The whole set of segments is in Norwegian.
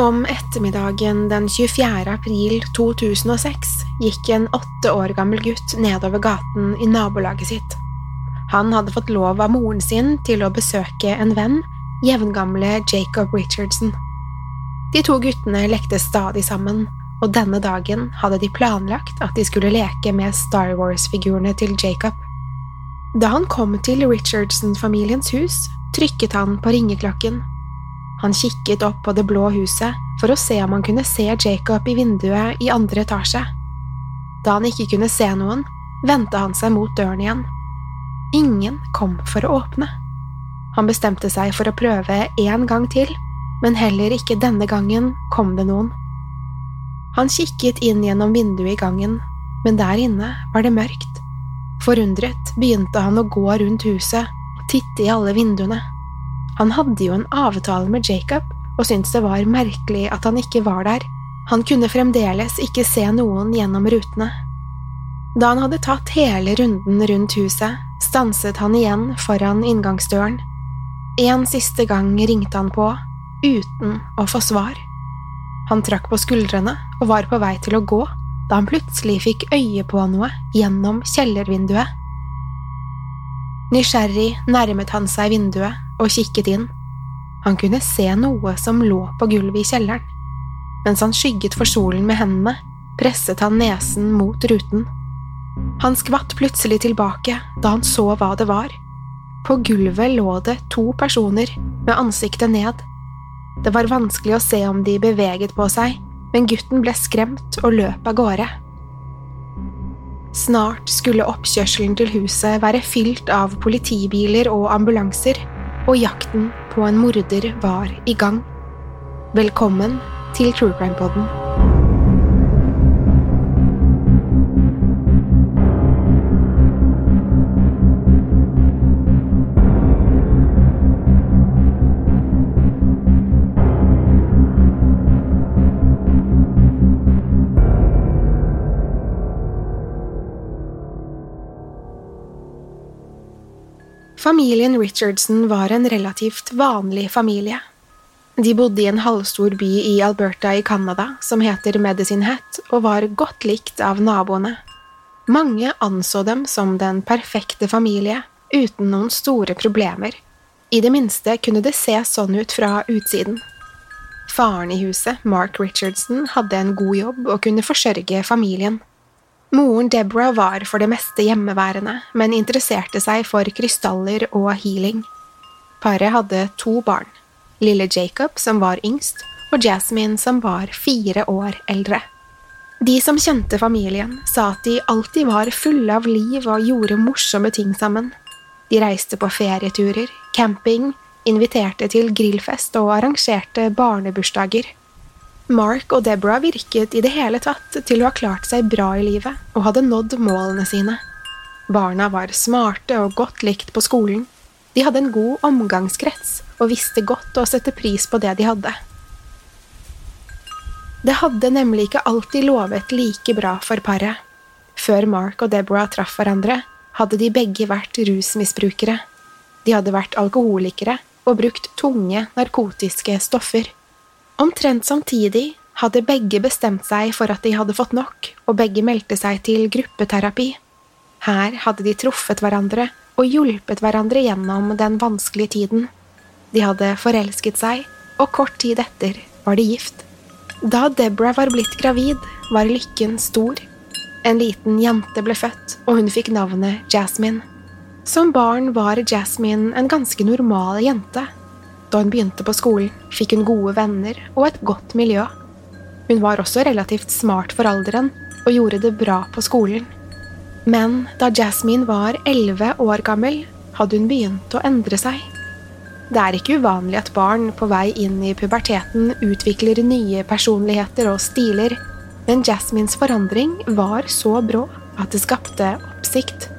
Om ettermiddagen den 24. april 2006 gikk en åtte år gammel gutt nedover gaten i nabolaget sitt. Han hadde fått lov av moren sin til å besøke en venn, jevngamle Jacob Richardson. De to guttene lekte stadig sammen, og denne dagen hadde de planlagt at de skulle leke med Star Wars-figurene til Jacob. Da han kom til Richardson-familiens hus, trykket han på ringeklokken. Han kikket opp på det blå huset for å se om han kunne se Jacob i vinduet i andre etasje. Da han ikke kunne se noen, vendte han seg mot døren igjen. Ingen kom for å åpne. Han bestemte seg for å prøve en gang til, men heller ikke denne gangen kom det noen. Han kikket inn gjennom vinduet i gangen, men der inne var det mørkt. Forundret begynte han å gå rundt huset og titte i alle vinduene. Han hadde jo en avtale med Jacob og syntes det var merkelig at han ikke var der. Han kunne fremdeles ikke se noen gjennom rutene. Da han hadde tatt hele runden rundt huset, stanset han igjen foran inngangsdøren. En siste gang ringte han på, uten å få svar. Han trakk på skuldrene og var på vei til å gå da han plutselig fikk øye på noe gjennom kjellervinduet. Nysgjerrig nærmet han seg vinduet og kikket inn. Han kunne se noe som lå på gulvet i kjelleren. Mens han skygget for solen med hendene, presset han nesen mot ruten. Han skvatt plutselig tilbake da han så hva det var. På gulvet lå det to personer med ansiktet ned. Det var vanskelig å se om de beveget på seg, men gutten ble skremt og løp av gårde. Snart skulle oppkjørselen til huset være fylt av politibiler og ambulanser, og jakten på en morder var i gang. Velkommen til True Crime Podden. Familien Richardson var en relativt vanlig familie. De bodde i en halvstor by i Alberta i Canada som heter Medicine Hat, og var godt likt av naboene. Mange anså dem som den perfekte familie, uten noen store problemer. I det minste kunne det se sånn ut fra utsiden. Faren i huset, Mark Richardson, hadde en god jobb og kunne forsørge familien. Moren Deborah var for det meste hjemmeværende, men interesserte seg for krystaller og healing. Paret hadde to barn, lille Jacob, som var yngst, og Jasmine, som var fire år eldre. De som kjente familien, sa at de alltid var fulle av liv og gjorde morsomme ting sammen. De reiste på ferieturer, camping, inviterte til grillfest og arrangerte barnebursdager. Mark og Deborah virket i det hele tatt til å ha klart seg bra i livet og hadde nådd målene sine. Barna var smarte og godt likt på skolen. De hadde en god omgangskrets og visste godt å sette pris på det de hadde. Det hadde nemlig ikke alltid lovet like bra for paret. Før Mark og Deborah traff hverandre, hadde de begge vært rusmisbrukere. De hadde vært alkoholikere og brukt tunge narkotiske stoffer. Omtrent samtidig hadde begge bestemt seg for at de hadde fått nok, og begge meldte seg til gruppeterapi. Her hadde de truffet hverandre og hjulpet hverandre gjennom den vanskelige tiden. De hadde forelsket seg, og kort tid etter var de gift. Da Deborah var blitt gravid, var lykken stor. En liten jente ble født, og hun fikk navnet Jasmine. Som barn var Jasmine en ganske normal jente. Da hun begynte på skolen, fikk hun gode venner og et godt miljø. Hun var også relativt smart for alderen og gjorde det bra på skolen. Men da Jasmine var elleve år gammel, hadde hun begynt å endre seg. Det er ikke uvanlig at barn på vei inn i puberteten utvikler nye personligheter og stiler, men Jasmines forandring var så brå at det skapte oppsikt.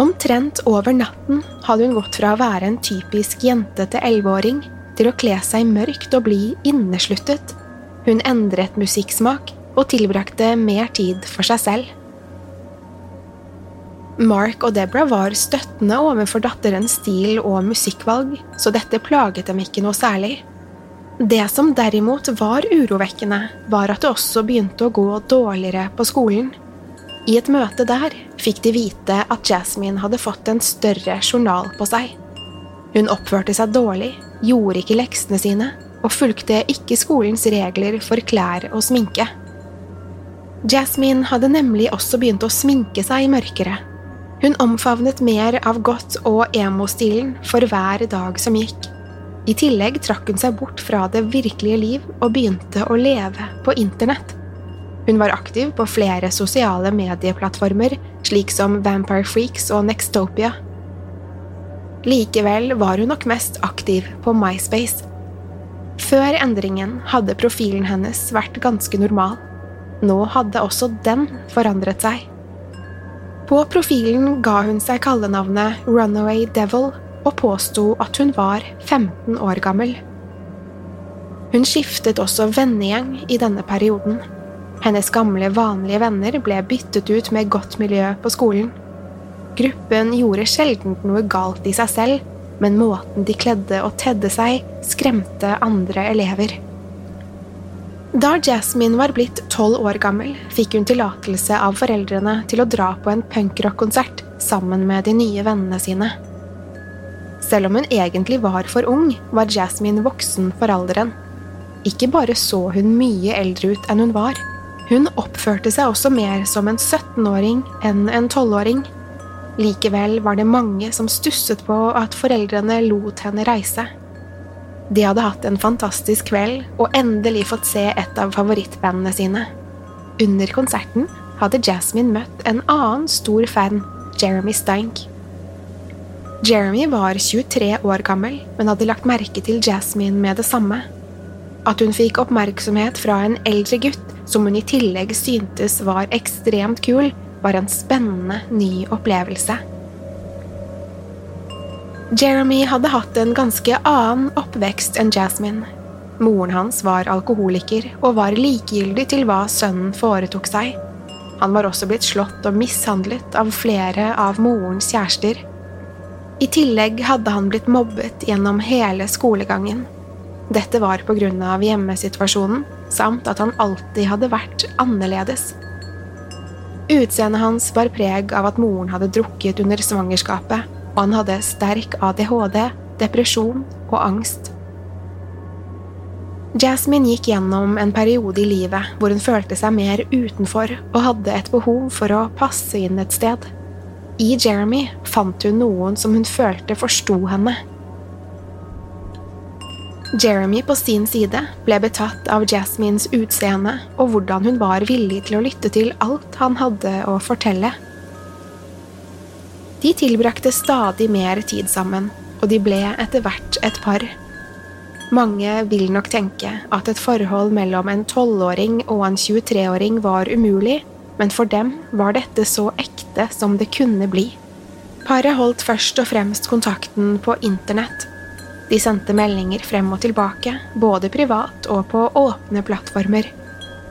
Omtrent over natten hadde hun gått fra å være en typisk jentete elleveåring til å kle seg mørkt og bli innesluttet. Hun endret musikksmak og tilbrakte mer tid for seg selv. Mark og Deborah var støttende overfor datterens stil og musikkvalg, så dette plaget dem ikke noe særlig. Det som derimot var urovekkende, var at det også begynte å gå dårligere på skolen. I et møte der fikk de vite at Jasmine hadde fått en større journal på seg. Hun oppførte seg dårlig, gjorde ikke leksene sine og fulgte ikke skolens regler for klær og sminke. Jasmine hadde nemlig også begynt å sminke seg mørkere hun omfavnet mer av godt- og emo-stilen for hver dag som gikk. I tillegg trakk hun seg bort fra det virkelige liv og begynte å leve på internett. Hun var aktiv på flere sosiale medieplattformer, slik som Vampire Freaks og Nextopia. Likevel var hun nok mest aktiv på MySpace. Før endringen hadde profilen hennes vært ganske normal. Nå hadde også den forandret seg. På profilen ga hun seg kallenavnet Runaway Devil og påsto at hun var 15 år gammel. Hun skiftet også vennegjeng i denne perioden. Hennes gamle, vanlige venner ble byttet ut med godt miljø på skolen. Gruppen gjorde sjelden noe galt i seg selv, men måten de kledde og tedde seg, skremte andre elever. Da Jasmine var blitt tolv år gammel, fikk hun tillatelse av foreldrene til å dra på en punkrock-konsert sammen med de nye vennene sine. Selv om hun egentlig var for ung, var Jasmine voksen for alderen. Ikke bare så hun mye eldre ut enn hun var, hun oppførte seg også mer som en 17-åring enn en 12-åring. Likevel var det mange som stusset på at foreldrene lot henne reise. De hadde hatt en fantastisk kveld og endelig fått se et av favorittbandene sine. Under konserten hadde Jasmine møtt en annen stor fan, Jeremy Stank. Jeremy var 23 år gammel, men hadde lagt merke til Jasmine med det samme. At hun fikk oppmerksomhet fra en eldre gutt som hun i tillegg syntes var ekstremt kul, var en spennende ny opplevelse. Jeremy hadde hatt en ganske annen oppvekst enn Jasmine. Moren hans var alkoholiker og var likegyldig til hva sønnen foretok seg. Han var også blitt slått og mishandlet av flere av morens kjærester. I tillegg hadde han blitt mobbet gjennom hele skolegangen. Dette var på grunn av hjemmesituasjonen, samt at han alltid hadde vært annerledes. Utseendet hans bar preg av at moren hadde drukket under svangerskapet, og han hadde sterk ADHD, depresjon og angst. Jasmine gikk gjennom en periode i livet hvor hun følte seg mer utenfor og hadde et behov for å passe inn et sted. I Jeremy fant hun noen som hun følte forsto henne. Jeremy på sin side ble betatt av Jasmines utseende og hvordan hun var villig til å lytte til alt han hadde å fortelle. De tilbrakte stadig mer tid sammen, og de ble etter hvert et par. Mange vil nok tenke at et forhold mellom en tolvåring og en 23-åring var umulig, men for dem var dette så ekte som det kunne bli. Paret holdt først og fremst kontakten på internett. De sendte meldinger frem og tilbake, både privat og på åpne plattformer.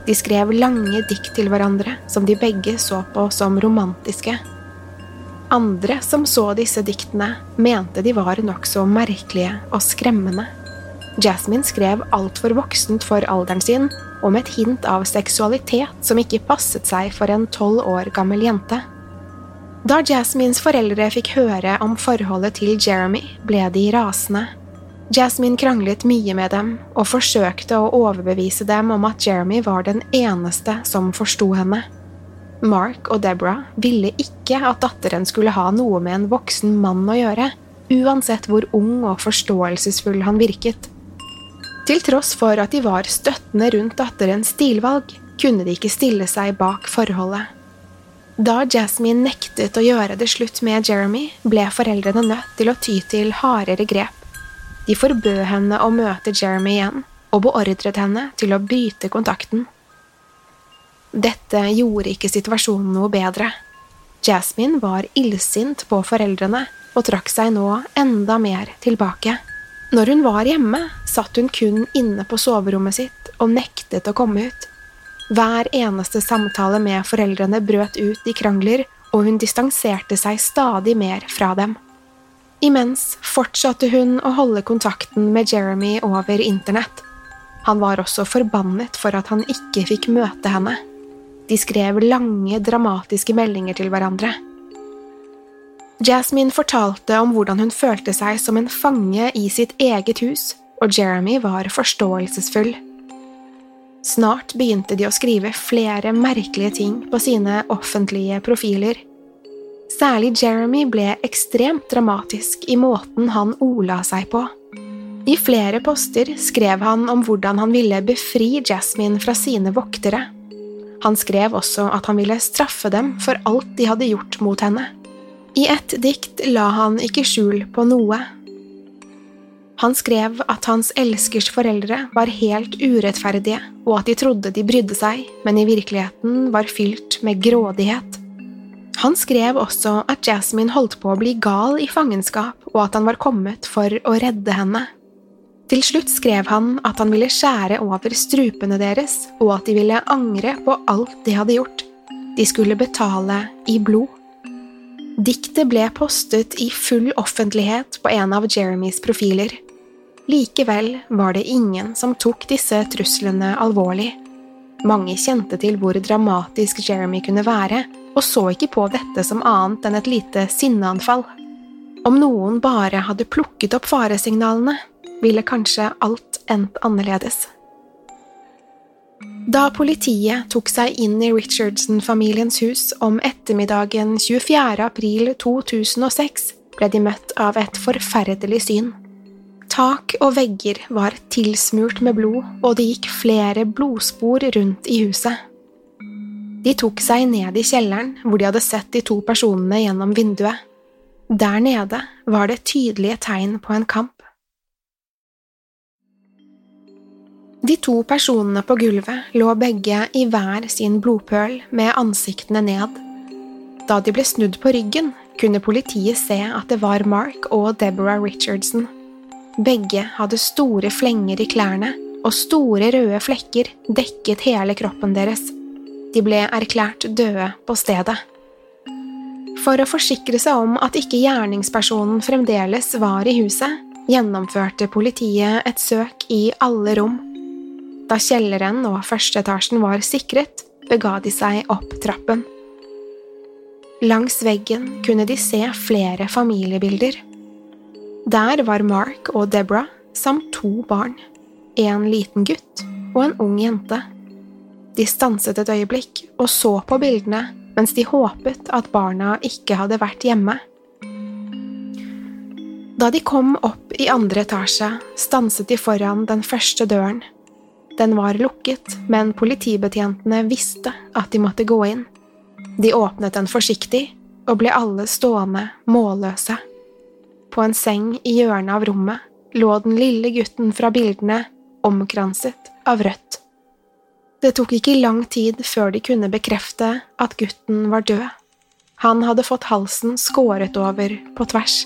De skrev lange dikt til hverandre som de begge så på som romantiske. Andre som så disse diktene, mente de var nokså merkelige og skremmende. Jasmine skrev altfor voksent for alderen sin, og med et hint av seksualitet som ikke passet seg for en tolv år gammel jente. Da Jasmines foreldre fikk høre om forholdet til Jeremy, ble de rasende. Jasmine kranglet mye med dem og forsøkte å overbevise dem om at Jeremy var den eneste som forsto henne. Mark og Deborah ville ikke at datteren skulle ha noe med en voksen mann å gjøre, uansett hvor ung og forståelsesfull han virket. Til tross for at de var støttende rundt datterens stilvalg, kunne de ikke stille seg bak forholdet. Da Jasmine nektet å gjøre det slutt med Jeremy, ble foreldrene nødt til å ty til hardere grep. De forbød henne å møte Jeremy igjen, og beordret henne til å bryte kontakten. Dette gjorde ikke situasjonen noe bedre. Jasmine var illsint på foreldrene og trakk seg nå enda mer tilbake. Når hun var hjemme, satt hun kun inne på soverommet sitt og nektet å komme ut. Hver eneste samtale med foreldrene brøt ut i krangler, og hun distanserte seg stadig mer fra dem. Imens fortsatte hun å holde kontakten med Jeremy over internett. Han var også forbannet for at han ikke fikk møte henne. De skrev lange, dramatiske meldinger til hverandre. Jasmine fortalte om hvordan hun følte seg som en fange i sitt eget hus, og Jeremy var forståelsesfull. Snart begynte de å skrive flere merkelige ting på sine offentlige profiler. Særlig Jeremy ble ekstremt dramatisk i måten han ola seg på. I flere poster skrev han om hvordan han ville befri Jasmine fra sine voktere. Han skrev også at han ville straffe dem for alt de hadde gjort mot henne. I et dikt la han ikke skjul på noe, han skrev at hans elskers foreldre var helt urettferdige, og at de trodde de brydde seg, men i virkeligheten var fylt med grådighet. Han skrev også at Jasmine holdt på å bli gal i fangenskap, og at han var kommet for å redde henne. Til slutt skrev han at han ville skjære over strupene deres, og at de ville angre på alt de hadde gjort. De skulle betale i blod. Diktet ble postet i full offentlighet på en av Jeremys profiler. Likevel var det ingen som tok disse truslene alvorlig. Mange kjente til hvor dramatisk Jeremy kunne være, og så ikke på dette som annet enn et lite sinneanfall. Om noen bare hadde plukket opp faresignalene, ville kanskje alt endt annerledes. Da politiet tok seg inn i Richardson-familiens hus om ettermiddagen 24. april 2006, ble de møtt av et forferdelig syn. Tak og vegger var tilsmurt med blod, og det gikk flere blodspor rundt i huset. De tok seg ned i kjelleren, hvor de hadde sett de to personene gjennom vinduet. Der nede var det tydelige tegn på en kamp. De to personene på gulvet lå begge i hver sin blodpøl med ansiktene ned. Da de ble snudd på ryggen, kunne politiet se at det var Mark og Deborah Richardson. Begge hadde store flenger i klærne, og store røde flekker dekket hele kroppen deres. De ble erklært døde på stedet. For å forsikre seg om at ikke gjerningspersonen fremdeles var i huset, gjennomførte politiet et søk i alle rom. Da kjelleren og førsteetasjen var sikret, bega de seg opp trappen. Langs veggen kunne de se flere familiebilder. Der var Mark og Deborah samt to barn, en liten gutt og en ung jente. De stanset et øyeblikk og så på bildene mens de håpet at barna ikke hadde vært hjemme. Da de kom opp i andre etasje, stanset de foran den første døren. Den var lukket, men politibetjentene visste at de måtte gå inn. De åpnet den forsiktig, og ble alle stående målløse. På en seng i hjørnet av rommet lå den lille gutten fra bildene, omkranset av rødt. Det tok ikke lang tid før de kunne bekrefte at gutten var død. Han hadde fått halsen skåret over på tvers.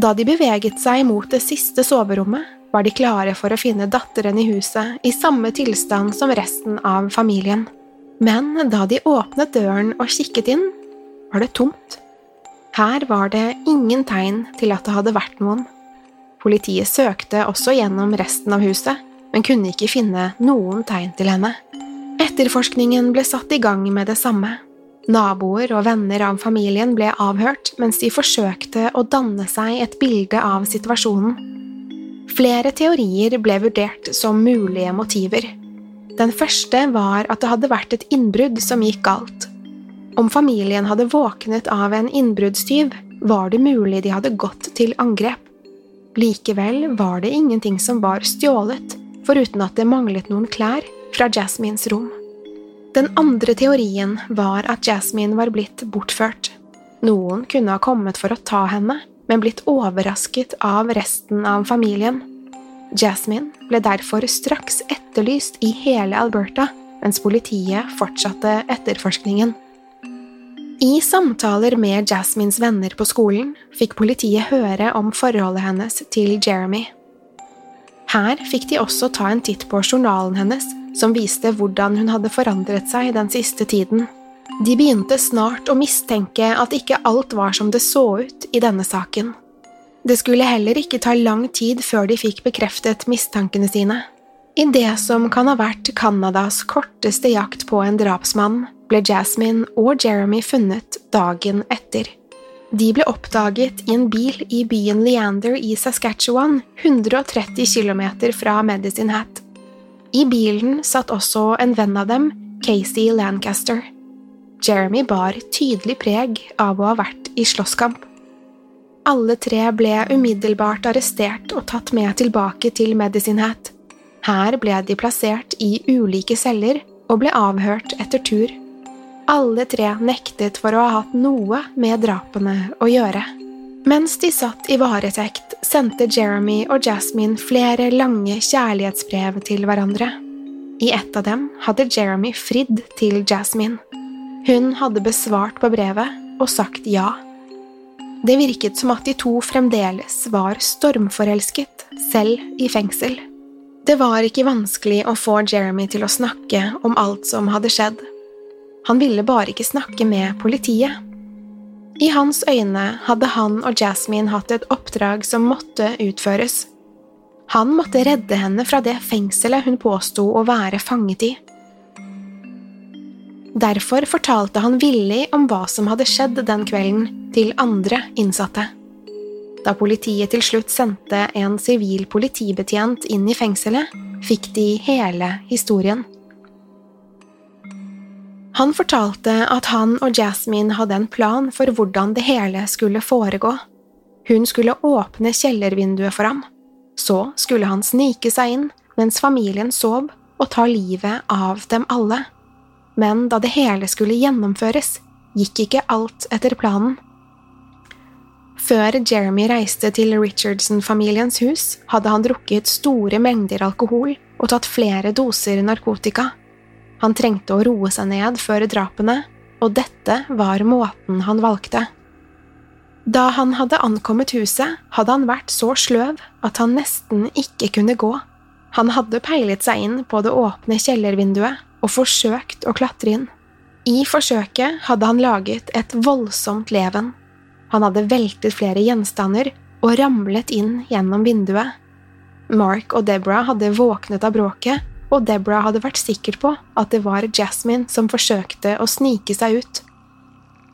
Da de beveget seg mot det siste soverommet, var de klare for å finne datteren i huset i samme tilstand som resten av familien. Men da de åpnet døren og kikket inn, var det tomt. Her var det ingen tegn til at det hadde vært noen. Politiet søkte også gjennom resten av huset, men kunne ikke finne noen tegn til henne. Etterforskningen ble satt i gang med det samme. Naboer og venner av familien ble avhørt mens de forsøkte å danne seg et bilde av situasjonen. Flere teorier ble vurdert som mulige motiver. Den første var at det hadde vært et innbrudd som gikk galt. Om familien hadde våknet av en innbruddstyv, var det mulig de hadde gått til angrep. Likevel var det ingenting som var stjålet, foruten at det manglet noen klær fra Jasmines rom. Den andre teorien var at Jasmine var blitt bortført. Noen kunne ha kommet for å ta henne, men blitt overrasket av resten av familien. Jasmine ble derfor straks etterlyst i hele Alberta, mens politiet fortsatte etterforskningen. I samtaler med Jasmines venner på skolen fikk politiet høre om forholdet hennes til Jeremy. Her fikk de også ta en titt på journalen hennes, som viste hvordan hun hadde forandret seg den siste tiden. De begynte snart å mistenke at ikke alt var som det så ut i denne saken. Det skulle heller ikke ta lang tid før de fikk bekreftet mistankene sine. I det som kan ha vært Canadas korteste jakt på en drapsmann, ble Jasmine og Jeremy funnet dagen etter. De ble oppdaget i en bil i byen Leander i Saskatchewan, 130 km fra Medicine Hat. I bilen satt også en venn av dem, Casey Lancaster. Jeremy bar tydelig preg av å ha vært i slåsskamp. Alle tre ble umiddelbart arrestert og tatt med tilbake til Medicine Hat. Her ble de plassert i ulike celler og ble avhørt etter tur. Alle tre nektet for å ha hatt noe med drapene å gjøre. Mens de satt i varetekt, sendte Jeremy og Jasmine flere lange kjærlighetsbrev til hverandre. I ett av dem hadde Jeremy fridd til Jasmine. Hun hadde besvart på brevet og sagt ja. Det virket som at de to fremdeles var stormforelsket, selv i fengsel. Det var ikke vanskelig å få Jeremy til å snakke om alt som hadde skjedd. Han ville bare ikke snakke med politiet. I hans øyne hadde han og Jasmine hatt et oppdrag som måtte utføres. Han måtte redde henne fra det fengselet hun påsto å være fanget i. Derfor fortalte han villig om hva som hadde skjedd den kvelden, til andre innsatte. Da politiet til slutt sendte en sivil politibetjent inn i fengselet, fikk de hele historien. Han fortalte at han og Jasmine hadde en plan for hvordan det hele skulle foregå. Hun skulle åpne kjellervinduet for ham. Så skulle han snike seg inn mens familien sov, og ta livet av dem alle. Men da det hele skulle gjennomføres, gikk ikke alt etter planen. Før Jeremy reiste til Richardson-familiens hus, hadde han drukket store mengder alkohol og tatt flere doser narkotika. Han trengte å roe seg ned før drapene, og dette var måten han valgte. Da han hadde ankommet huset, hadde han vært så sløv at han nesten ikke kunne gå. Han hadde peilet seg inn på det åpne kjellervinduet og forsøkt å klatre inn. I forsøket hadde han laget et voldsomt leven. Han hadde veltet flere gjenstander og ramlet inn gjennom vinduet. Mark og Deborah hadde våknet av bråket og Deborah hadde vært sikker på at det var Jasmine som forsøkte å snike seg ut.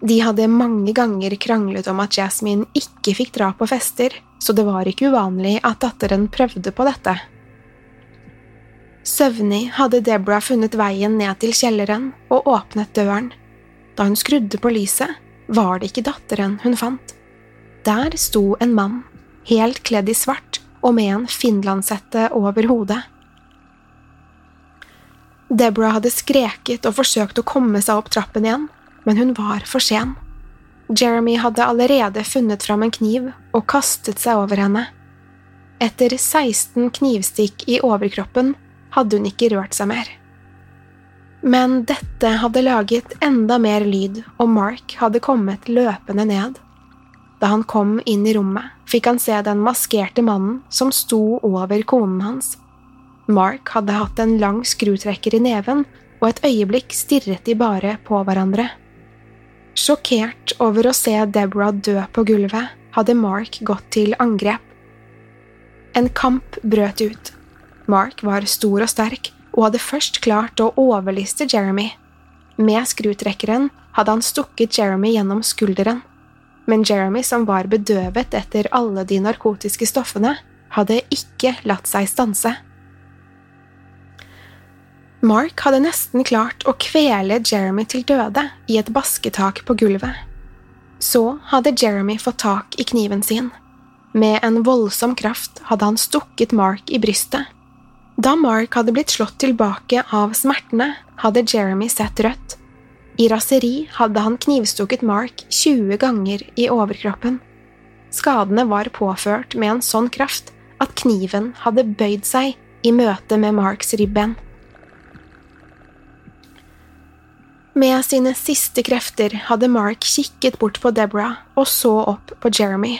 De hadde mange ganger kranglet om at Jasmine ikke fikk dra på fester, så det var ikke uvanlig at datteren prøvde på dette. Søvnig hadde Deborah funnet veien ned til kjelleren og åpnet døren. Da hun skrudde på lyset, var det ikke datteren hun fant. Der sto en mann, helt kledd i svart og med en finlandshette over hodet. Deborah hadde skreket og forsøkt å komme seg opp trappen igjen, men hun var for sen. Jeremy hadde allerede funnet fram en kniv og kastet seg over henne. Etter 16 knivstikk i overkroppen hadde hun ikke rørt seg mer. Men dette hadde laget enda mer lyd, og Mark hadde kommet løpende ned. Da han kom inn i rommet, fikk han se den maskerte mannen som sto over konen hans. Mark hadde hatt en lang skrutrekker i neven, og et øyeblikk stirret de bare på hverandre. Sjokkert over å se Deborah dø på gulvet, hadde Mark gått til angrep. En kamp brøt ut. Mark var stor og sterk og hadde først klart å overliste Jeremy. Med skrutrekkeren hadde han stukket Jeremy gjennom skulderen, men Jeremy, som var bedøvet etter alle de narkotiske stoffene, hadde ikke latt seg stanse. Mark hadde nesten klart å kvele Jeremy til døde i et basketak på gulvet. Så hadde Jeremy fått tak i kniven sin. Med en voldsom kraft hadde han stukket Mark i brystet. Da Mark hadde blitt slått tilbake av smertene, hadde Jeremy sett rødt. I raseri hadde han knivstukket Mark 20 ganger i overkroppen. Skadene var påført med en sånn kraft at kniven hadde bøyd seg i møte med Marks ribben. Med sine siste krefter hadde Mark kikket bort på Deborah og så opp på Jeremy.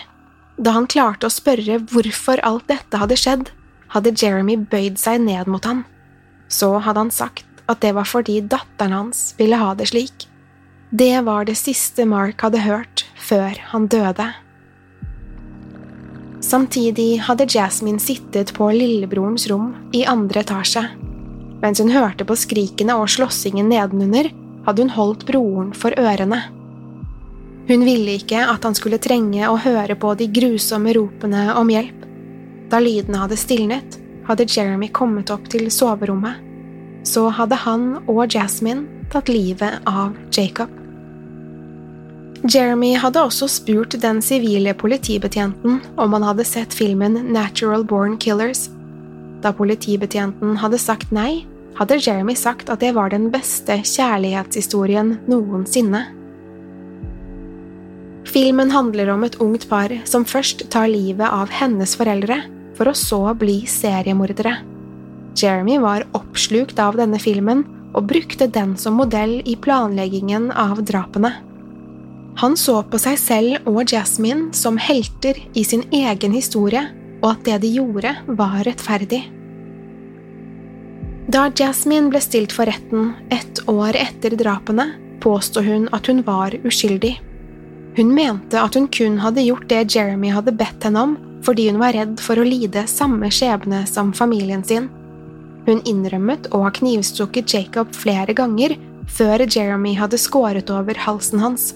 Da han klarte å spørre hvorfor alt dette hadde skjedd, hadde Jeremy bøyd seg ned mot han. Så hadde han sagt at det var fordi datteren hans ville ha det slik. Det var det siste Mark hadde hørt før han døde. Samtidig hadde Jasmine sittet på lillebrorens rom i andre etasje. Mens hun hørte på skrikene og slåssingen nedenunder, hadde hun holdt broren for ørene. Hun ville ikke at han skulle trenge å høre på de grusomme ropene om hjelp. Da lydene hadde stilnet, hadde Jeremy kommet opp til soverommet. Så hadde han og Jasmine tatt livet av Jacob. Jeremy hadde også spurt den sivile politibetjenten om han hadde sett filmen Natural Born Killers. Da politibetjenten hadde sagt nei, hadde Jeremy sagt at det var den beste kjærlighetshistorien noensinne. Filmen handler om et ungt par som først tar livet av hennes foreldre, for å så bli seriemordere. Jeremy var oppslukt av denne filmen og brukte den som modell i planleggingen av drapene. Han så på seg selv og Jasmine som helter i sin egen historie, og at det de gjorde, var rettferdig. Da Jasmine ble stilt for retten ett år etter drapene, påsto hun at hun var uskyldig. Hun mente at hun kun hadde gjort det Jeremy hadde bedt henne om fordi hun var redd for å lide samme skjebne som familien sin. Hun innrømmet å ha knivstukket Jacob flere ganger før Jeremy hadde skåret over halsen hans.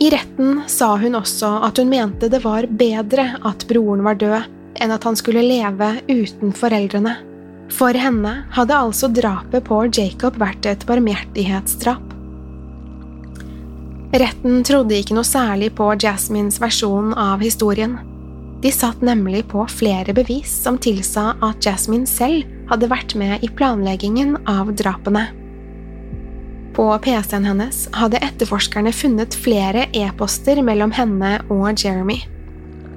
I retten sa hun også at hun mente det var bedre at broren var død, enn at han skulle leve uten foreldrene. For henne hadde altså drapet på Jacob vært et barmhjertighetsdrap. Retten trodde ikke noe særlig på Jasmines versjon av historien. De satt nemlig på flere bevis som tilsa at Jasmine selv hadde vært med i planleggingen av drapene. På PC-en hennes hadde etterforskerne funnet flere e-poster mellom henne og Jeremy.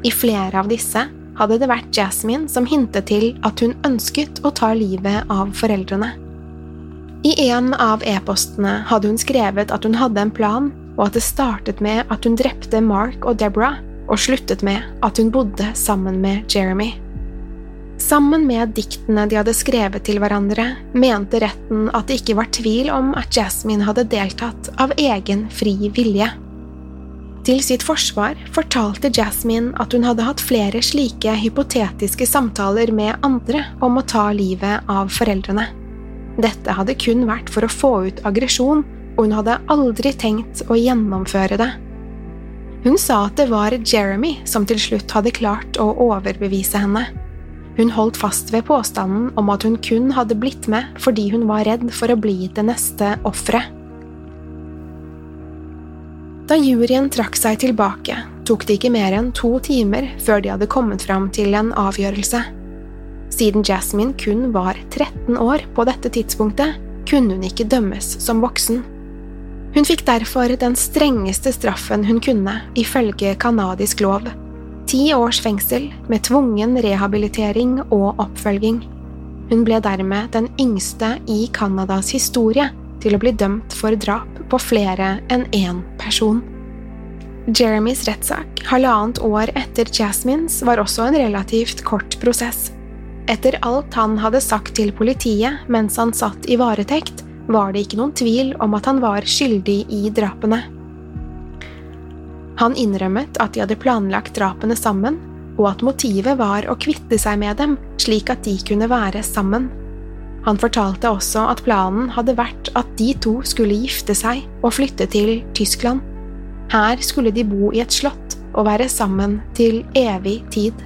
I flere av disse hadde det vært Jasmine som hintet til at hun ønsket å ta livet av foreldrene. I en av e-postene hadde hun skrevet at hun hadde en plan, og at det startet med at hun drepte Mark og Deborah, og sluttet med at hun bodde sammen med Jeremy. Sammen med diktene de hadde skrevet til hverandre, mente retten at det ikke var tvil om at Jasmine hadde deltatt av egen fri vilje. Til sitt forsvar fortalte Jasmine at hun hadde hatt flere slike hypotetiske samtaler med andre om å ta livet av foreldrene. Dette hadde kun vært for å få ut aggresjon, og hun hadde aldri tenkt å gjennomføre det. Hun sa at det var Jeremy som til slutt hadde klart å overbevise henne. Hun holdt fast ved påstanden om at hun kun hadde blitt med fordi hun var redd for å bli det neste offeret. Da juryen trakk seg tilbake, tok det ikke mer enn to timer før de hadde kommet fram til en avgjørelse. Siden Jasmine kun var 13 år på dette tidspunktet, kunne hun ikke dømmes som voksen. Hun fikk derfor den strengeste straffen hun kunne, ifølge canadisk lov. Ti års fengsel med tvungen rehabilitering og oppfølging. Hun ble dermed den yngste i Canadas historie til å bli dømt for drap på flere enn én person. Jeremys rettssak, halvannet år etter Jasmines, var også en relativt kort prosess. Etter alt han hadde sagt til politiet mens han satt i varetekt, var det ikke noen tvil om at han var skyldig i drapene. Han innrømmet at de hadde planlagt drapene sammen, og at motivet var å kvitte seg med dem slik at de kunne være sammen. Han fortalte også at planen hadde vært at de to skulle gifte seg og flytte til Tyskland. Her skulle de bo i et slott og være sammen til evig tid.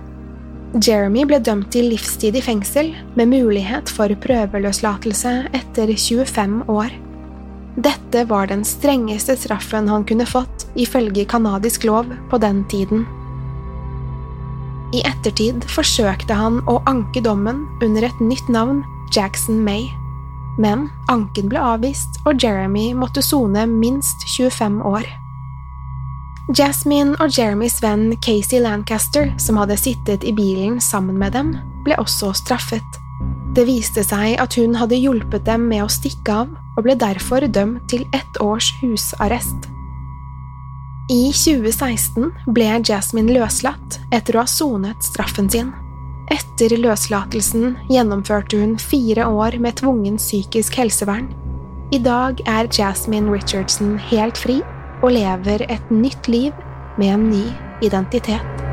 Jeremy ble dømt til livstid i fengsel, med mulighet for prøveløslatelse etter 25 år. Dette var den strengeste straffen han kunne fått, ifølge canadisk lov på den tiden. I ettertid forsøkte han å anke dommen under et nytt navn, Jackson May. Men anken ble avvist, og Jeremy måtte sone minst 25 år. Jasmine og Jeremys venn Casey Lancaster, som hadde sittet i bilen sammen med dem, ble også straffet. Det viste seg at hun hadde hjulpet dem med å stikke av, og ble derfor dømt til ett års husarrest. I 2016 ble Jasmine løslatt etter å ha sonet straffen sin. Etter løslatelsen gjennomførte hun fire år med tvungen psykisk helsevern. I dag er Jasmine Richardson helt fri og lever et nytt liv med en ny identitet.